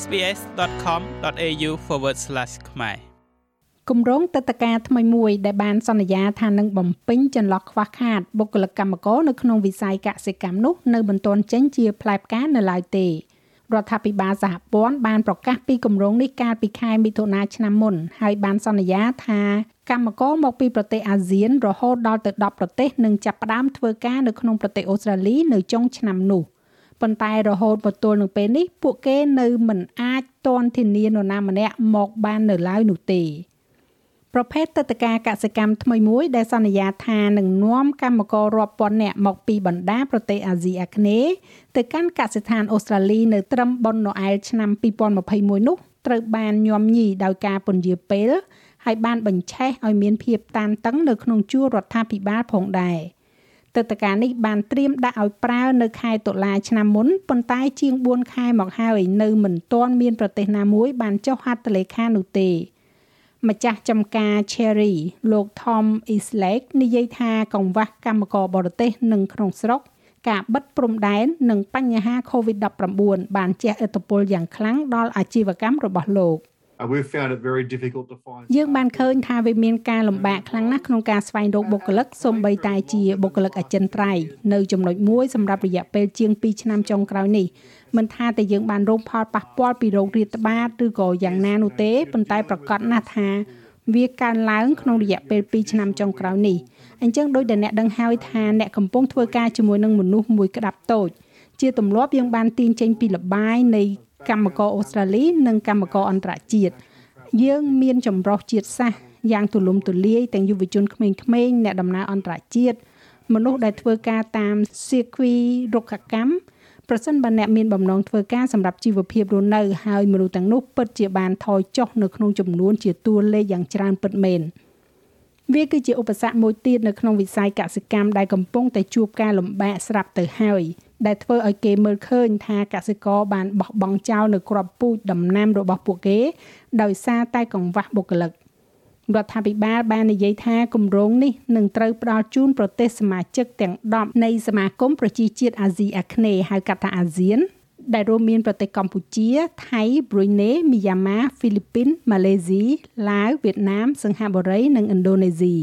sbs.com.au/ ខ្មែរគម្រោងទឹកតការថ្មីមួយដែលបានសន្យាថានឹងបំពេញចន្លោះខ្វះខាតបុគ្គលិកកម្មករនៅក្នុងវិស័យកសិកម្មនោះនៅមិនទាន់ចេញជាផ្លែផ្កានៅឡើយទេរដ្ឋាភិបាលសហព័ន្ធបានប្រកាសពីគម្រោងនេះកាលពីខែមិថុនាឆ្នាំមុនហើយបានសន្យាថាកម្មករមកពីប្រទេសអាស៊ានរហូតដល់ទៅ10ប្រទេសនឹងចាប់ផ្ដើមធ្វើការនៅក្នុងប្រទេសអូស្ត្រាលីនៅចុងឆ្នាំនោះ ប៉ុន្តែរហូតមកទល់នឹងពេលនេះពួកគេនៅមិនអាចទាន់ធានានរណាម្នាក់មកបាននៅឡើយនោះទេប្រភេទទឹកតការកសិកម្មថ្មីមួយដែលសន្យាថានឹងនាំកម្មកររាប់ពាន់នាក់មកពីបណ្ដាប្រទេសអាស៊ីអាគ្នេយ៍ទៅកាន់កសិដ្ឋានអូស្ត្រាលីនៅត្រឹមបុណ្យណូអែលឆ្នាំ2021នោះត្រូវបានញោមញីដោយការពន្យាពេលហើយបានបញ្ឆេះឲ្យមានភាពតានតឹងនៅក្នុងជួររដ្ឋាភិបាលផងដែរ ទឹកតការនេះបានត្រៀមដាក់ឲ្យប្រើនៅខែតុលាឆ្នាំមុនប៉ុន្តែជាង4ខែមកហើយនៅមិនទាន់មានប្រទេសណាមួយបានចុះហត្ថលេខានោះទេម្ចាស់ចំការ Cherry លោក Tom Islake និយាយថាកង្វះកម្មករបរទេសនិងក្នុងស្រុកការបិទព្រំដែននិងបញ្ហា COVID-19 បានជះឥទ្ធិពលយ៉ាងខ្លាំងដល់អាជីវកម្មរបស់លោក។ we've found it very difficult to find យើងបានឃើញថាវាមានការលំបាកខ្លាំងណាស់ក្នុងការស្វែងរកបុគ្គលិកសូម្បីតែជាបុគ្គលិកអចិន្ត្រៃយ៍នៅចំណុចមួយសម្រាប់រយៈពេលជាង2ឆ្នាំចុងក្រោយនេះមិនថាតែយើងបានរងផលប៉ះពាល់ពីโรគរាតត្បាតឬក៏យ៉ាងណានោះទេប៉ុន្តែប្រកាសណាស់ថាវាកើនឡើងក្នុងរយៈពេល2ឆ្នាំចុងក្រោយនេះអញ្ចឹងដោយដែលអ្នកដឹងហើយថាអ្នកកំពុងធ្វើការជាមួយនឹងមនុស្សមួយក្តាប់តូចជាទម្លាប់យើងបានទាញចេញពីលបាយនៃ កម្មករអូស្ត្រាលី និងកម្មករអន្តរជាតិយើងមានចម្រុះជាតិសាសន៍យ៉ាងទូលំទូលាយទាំងយុវជនក្មេងៗអ្នកដំណើរអន្តរជាតិមនុស្សដែលធ្វើការតាមសៀគ្វីរុក្ខកម្មប្រសិនបើអ្នកមានបំណងធ្វើការសម្រាប់ជីវភាពរស់នៅហើយមនុស្សទាំងនោះពិតជាបានថយចុះនៅក្នុងចំនួនជាតួលេខយ៉ាងច្រើនពិតមែនវាគឺជាឧបសគ្គមួយទៀតនៅក្នុងវិស័យកសិកម្មដែលកំពុងតែជួបការលំបាកស្រាប់ទៅហើយ ដែលធ្វើឲ្យគេមើលឃើញថាកសិករបានបោះបង់ចោលនៅក្របពូជដំណាំរបស់ពួកគេ ដោយសារតែកង្វះបុគ្គលិករដ្ឋាភិបាលបាននិយាយថាគម្រោងនេះនឹងត្រូវផ្ដល់ជូនប្រទេសសមាជិកទាំង10នៃសមាគមប្រជាជាតិអាស៊ីអាគ្នេយ៍ហៅកាត់ថាអាស៊ាន ដែលរួមមានប្រទេសកម្ពុជា ថៃ ប្រ៊ុយណេ មីយ៉ាន់ម៉ាហ្វីលីពីនម៉ាឡេស៊ីឡាវវៀតណាម សិង្ហបុរី និងឥណ្ឌូនេស៊ី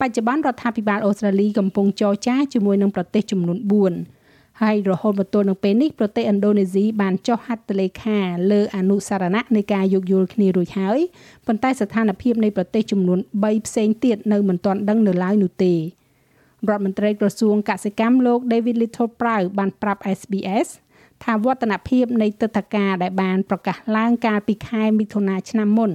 បច្ចុប្បន្នរដ្ឋាភិបាលអូស្ត្រាលីកំពុងចរចាជាមួយនឹងប្រទេសចំនួន4 ហើយរហូតមកទល់នឹងពេលនេះប្រទេសឥណ្ឌូនេស៊ីបានចុះហត្ថលេខាលើអនុសារណៈនៃការយោគយល់គ្នារួចហើយប៉ុន្តែស្ថានភាពនៃប្រទេសចំនួន3ផ្សេងទៀតនៅមិនទាន់ដឹងនៅឡើយនោះទេរដ្ឋមន្ត្រីក្រសួងកសិកម្មលោក David Little Prau បានប្រាប់ SBS ថាវឌ្ឍនភាពនៃទឹកធការដែលបានប្រកាសឡើងកាលពីខែមិថុនាឆ្នាំមុន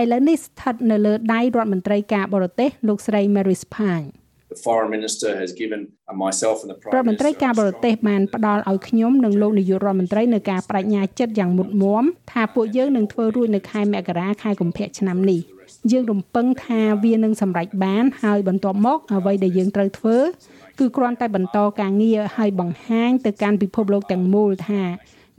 ឥឡូវនេះស្ថិតនៅលើដៃរដ្ឋមន្ត្រីការបរទេសលោកស្រី Mary Spine the foreign minister has given myself and the prime រដ្ឋមន្ត្រីការបរទេសបានផ្ដល់ឲ្យខ្ញុំនិងលោកនាយករដ្ឋមន្ត្រីនៅការបដិញ្ញាចិត្តយ៉ាងមុតមមថាពួកយើងនឹងធ្វើរួចនៅខែមករាខែកុម្ភៈឆ្នាំនេះយើងរំពឹងថាវានឹងសម្រេចបានហើយបន្ទាប់មកអ្វីដែលយើងត្រូវធ្វើគឺគ្រាន់តែបន្តការងារឲ្យបង្ហាញទៅកាន់ពិភពលោកទាំងមូលថា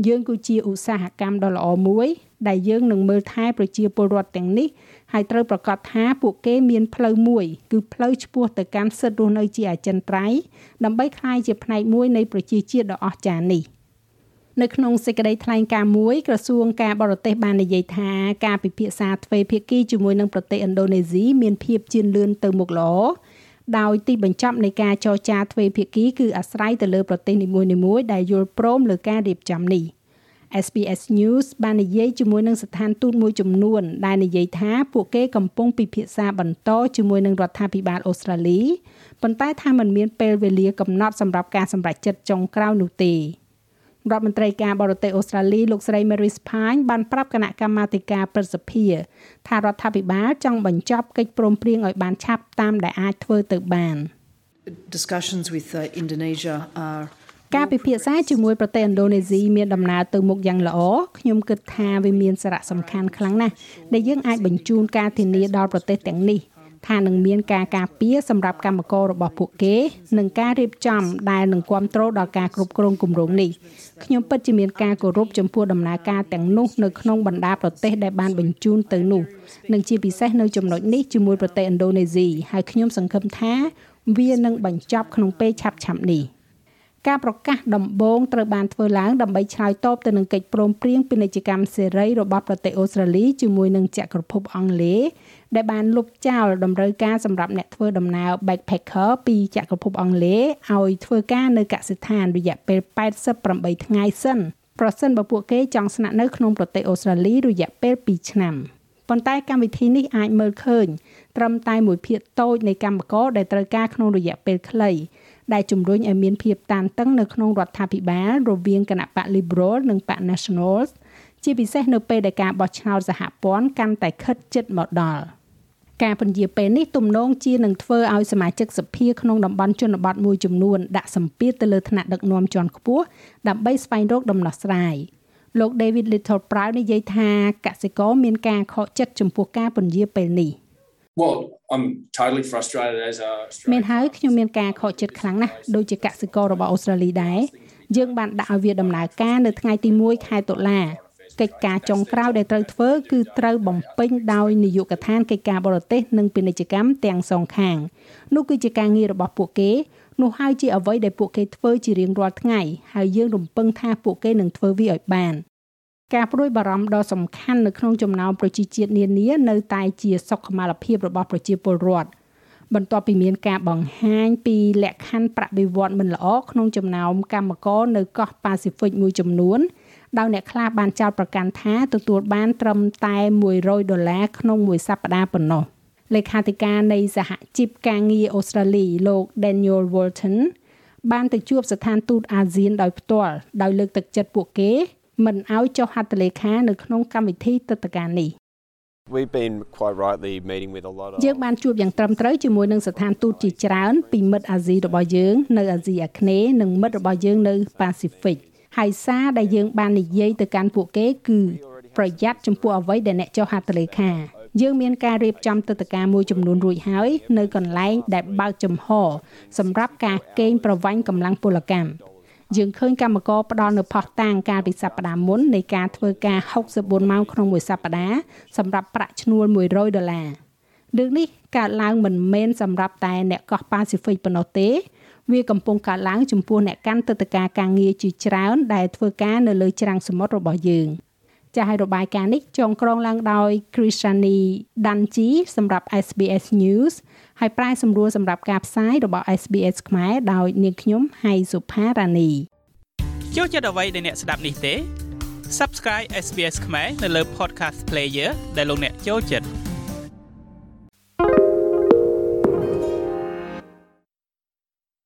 យើងគឺជាឧស្សាហកម្មដ៏ល្អមួយដែលយើងនឹងមើលថែប្រជាពលរដ្ឋទាំងនេះ ហើយត្រូវប្រកាសថាពួកគេមានផ្លូវមួយ គឺផ្លូវឆ្ពោះទៅកាន់សិទ្ធិរស់នៅជាអចិន្ត្រៃយ៍ដើម្បីក្លាយជាផ្នែកមួយនៃប្រជាជាតិដ៏អស្ចារ្យនេះនៅក្នុងសេចក្តីថ្លែងការណ៍មួយក្រសួងការបរទេសបាននិយាយថាការពិភាក្សាទ្វេភាគីជាមួយនឹងប្រទេសឥណ្ឌូនេស៊ីមានភាពជឿនលឿនទៅមុខល្អដោយទីបញ្ចប់នៃការចរចាទ្វេភាគីគឺអាស្រ័យទៅលើប្រទេសនីមួយៗដែលយល់ព្រមលើការរៀបចំនេះ។ SBS News បាននិយាយជាមួយនឹងស្ថានទូតមួយចំនួន ដែលនិយាយថាពួកគេកំពុងពិភាក្សាបន្តជាមួយនឹងរដ្ឋាភិបាលអូស្ត្រាលីប៉ុន្តែថាมันមានពេលវេលាកំណត់សម្រាប់ការសម្រេចចិត្តចុងក្រោយនោះទេរដ្ឋមន្ត្រីការបរទេសអូស្ត្រាលីលោកស្រី Mary Spine បានប្រាប់គណៈកម្មាធិការប្រសិទ្ធិថារដ្ឋាភិបាលចង់បញ្ចប់កិច្ចព្រមព្រៀងឲ្យបានឆាប់តាមដែលអាចធ្វើទៅបាន Discussions with uh, Indonesia are ការពិភាក្សាជាមួយប្រទេសឥណ្ឌូនេស៊ីមានដំណើរទៅមុខយ៉ាងល្អខ្ញុំគិតថាវាមានសារៈសំខាន់ខ្លាំងណាស់ដែលយើងអាចបញ្ជូនការធានាដល់ប្រទេសទាំងនេះថានឹងមានការការពារសម្រាប់កម្មកររបស់ពួកគេនិងការរៀបចំដែលនឹងគ្រប់គ្រងដល់ការគ្រប់គ្រងគម្រោងនេះខ្ញុំពិតជាមានការគោរពចំពោះដំណើរការទាំងនោះនៅក្នុងបណ្ដាប្រទេសដែលបានបញ្ជូនទៅនោះនិងជាពិសេសនៅចំណុចនេះជាមួយប្រទេសឥណ្ឌូនេស៊ីហើយខ្ញុំសង្ឃឹមថាវានឹងបញ្ចប់ក្នុងពេលឆាប់ៗនេះ ការប្រកាសដំបូងត្រូវបានធ្វើឡើងដើម្បីឆ្លើយតបទៅនឹងកិច្ចព្រមព្រៀងពាណិជ្ជកម្មសេរីរបស់ប្រទេសអូស្ត្រាលីជាមួយនឹងចក្រភពអង់គ្លេសដែលបានលុបចោលតម្រូវការសម្រាប់អ្នកធ្វើដំណើរ backpacker ពីចក្រភពអង់គ្លេសឲ្យធ្វើការនៅកសិដ្ឋានរយៈពេល88ថ្ងៃសិនប្រសិនបើពួកគេចង់ស្នាក់នៅក្នុងប្រទេសអូស្ត្រាលីរយៈពេល2ឆ្នាំប៉ុន្តែកម្មវិធីនេះអាចមើលឃើញត្រឹមតែមួយភាគតូចនៃកម្មករដែលត្រូវការក្នុងរយៈពេលខ្លី ដែលជំរុញឲ្យមានភាពតានតឹងនៅក្នុងរដ្ឋាភិបាលរវាងគណៈបក Liberal និងបក Nationals ជាពិសេសនៅពេលដែលការបោះឆ្នោតសហព័ន្ធកាន់តែខិតជិតមកដល់ការពន្យាពេលនេះទំនងជានឹងធ្វើឲ្យសមាជិកសភាក្នុងតំបន់ជនបទមួយចំនួនដាក់សម្ពាធទៅលើថ្នាក់ដឹកនាំជាន់ខ្ពស់ដើម្បីស្វែងរកដំណោះស្រាយលោក David Little Proud និយាយថាកសិករមានការខកចិត្តចំពោះការពន្យាពេលនេះ។ Well, I'm totally frustrated as a មានហើយខ្ញុំមានការខកចិត្តខ្លាំងណាស់ដូចជាកសិកររបស់អូស្ត្រាលីដែរយើងបានដាក់ឲ្យវាដំណើរការនៅថ្ងៃទី1ខែតុលាកិច្ចការចុងក្រោយដែលត្រូវធ្វើគឺត្រូវបំពេញដោយនាយកដ្ឋានកិច្ចការបរទេសនិងពាណិជ្ជកម្មទាំងសងខាងនោះគឺជាការងាររបស់ពួកគេនោះហើយជាអ្វីដែលពួកគេធ្វើជារៀងរាល់ថ្ងៃហើយយើងរំពឹងថាពួកគេនឹងធ្វើវាឲ្យបាន ការព្រួយបារម្ភដ៏សំខាន់នៅក្នុងចំណោមប្រជាជាតិនានានៅតែជាសុខុមាលភាពរបស់ប្រជាពលរដ្ឋបន្ទាប់ពីមានការបង្ហាញពីលក្ខខណ្ឌប្រាក់បៀវត្សមិនល្អក្នុងចំណោមកម្មករនៅកោះប៉ាស៊ីហ្វិកមួយចំនួនដោយអ្នកខ្លះបានចោទប្រកាន់ថាទទួលបានត្រឹមតែ100ដុល្លារក្នុងមួយសប្តាហ៍ប៉ុណ្ណោះលេខាធិការនៃសហជីពការងារអូស្ត្រាលីលោក Daniel Walton បានទៅជួបស្ថានទូតអាស៊ានដោយផ្ទាល់ដោយលើកទឹកចិត្តពួកគេ មិនឲ្យចុះហត្ថលេខានៅក្នុងកម្មវិធីទឹកតការនេះ We've been quite rightly meeting with a lot of យើងបានជួបយ៉ាងត្រឹមត្រូវជាមួយនឹងស្ថានទូតជាច្រើនពីមិត្តអាស៊ីរបស់យើងនៅអាស៊ីអាគ្នេយ៍និងមិត្តរបស់យើងនៅប៉ាស៊ីហ្វិកហើយសារដែលយើងបាននិយាយទៅកាន់ពួកគេគឺប្រយ័ត្នចំពោះអ្វីដែលអ្នកចុះហត្ថលេខាយើងមានការរៀបចំទឹកតការមួយចំនួនរួចហើយនៅកន្លែងដែលបើកចំហសម្រាប់ការកេងប្រវ័ញ្ចកម្លាំងពលកម្ម យើងឃើញកម្មករផ្ដល់នៅផុសតាងកាលពីសប្តាហ៍មុននៃការធ្វើការ64ម៉ោងក្នុងមួយសប្តាហ៍សម្រាប់ប្រាក់ឈ្នួល100ដុល្លាររឿងនេះកើតឡើងមិនមែនសម្រាប់តែអ្នកកោះប៉ាស៊ីហ្វិកប៉ុណ្ណោះទេវាកំពុងកើតឡើងចំពោះអ្នកកាន់ទឹកតការការងារជាច្រើនដែលធ្វើការនៅលើច្រាំងសមុទ្ររបស់យើង ចាស់ឲ្យរបាយការណ៍នេះចងក្រងឡើងដោយ Krishani Danji សម្រាប់ SBS News ហើយប្រាយសម្រួលសម្រាប់ការផ្សាយរបស់ SBS ខ្មែរដោយនាងខ្ញុំហៃសុផារ៉ានីចូលចិត្តអ្វីដែលអ្នកស្ដាប់នេះទេ Subscribe SBS ខ្មែរនៅលើ Podcast Player ដែលលោកអ្នកចូលចិត្ត